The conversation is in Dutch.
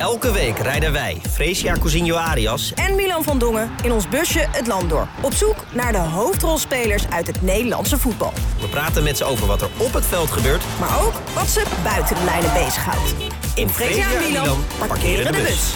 Elke week rijden wij, Fresia Cousinho Arias... en Milan van Dongen in ons busje het land door. Op zoek naar de hoofdrolspelers uit het Nederlandse voetbal. We praten met ze over wat er op het veld gebeurt... maar ook wat ze buiten de lijnen bezighoudt. In Fresia en Milan parkeren de bus.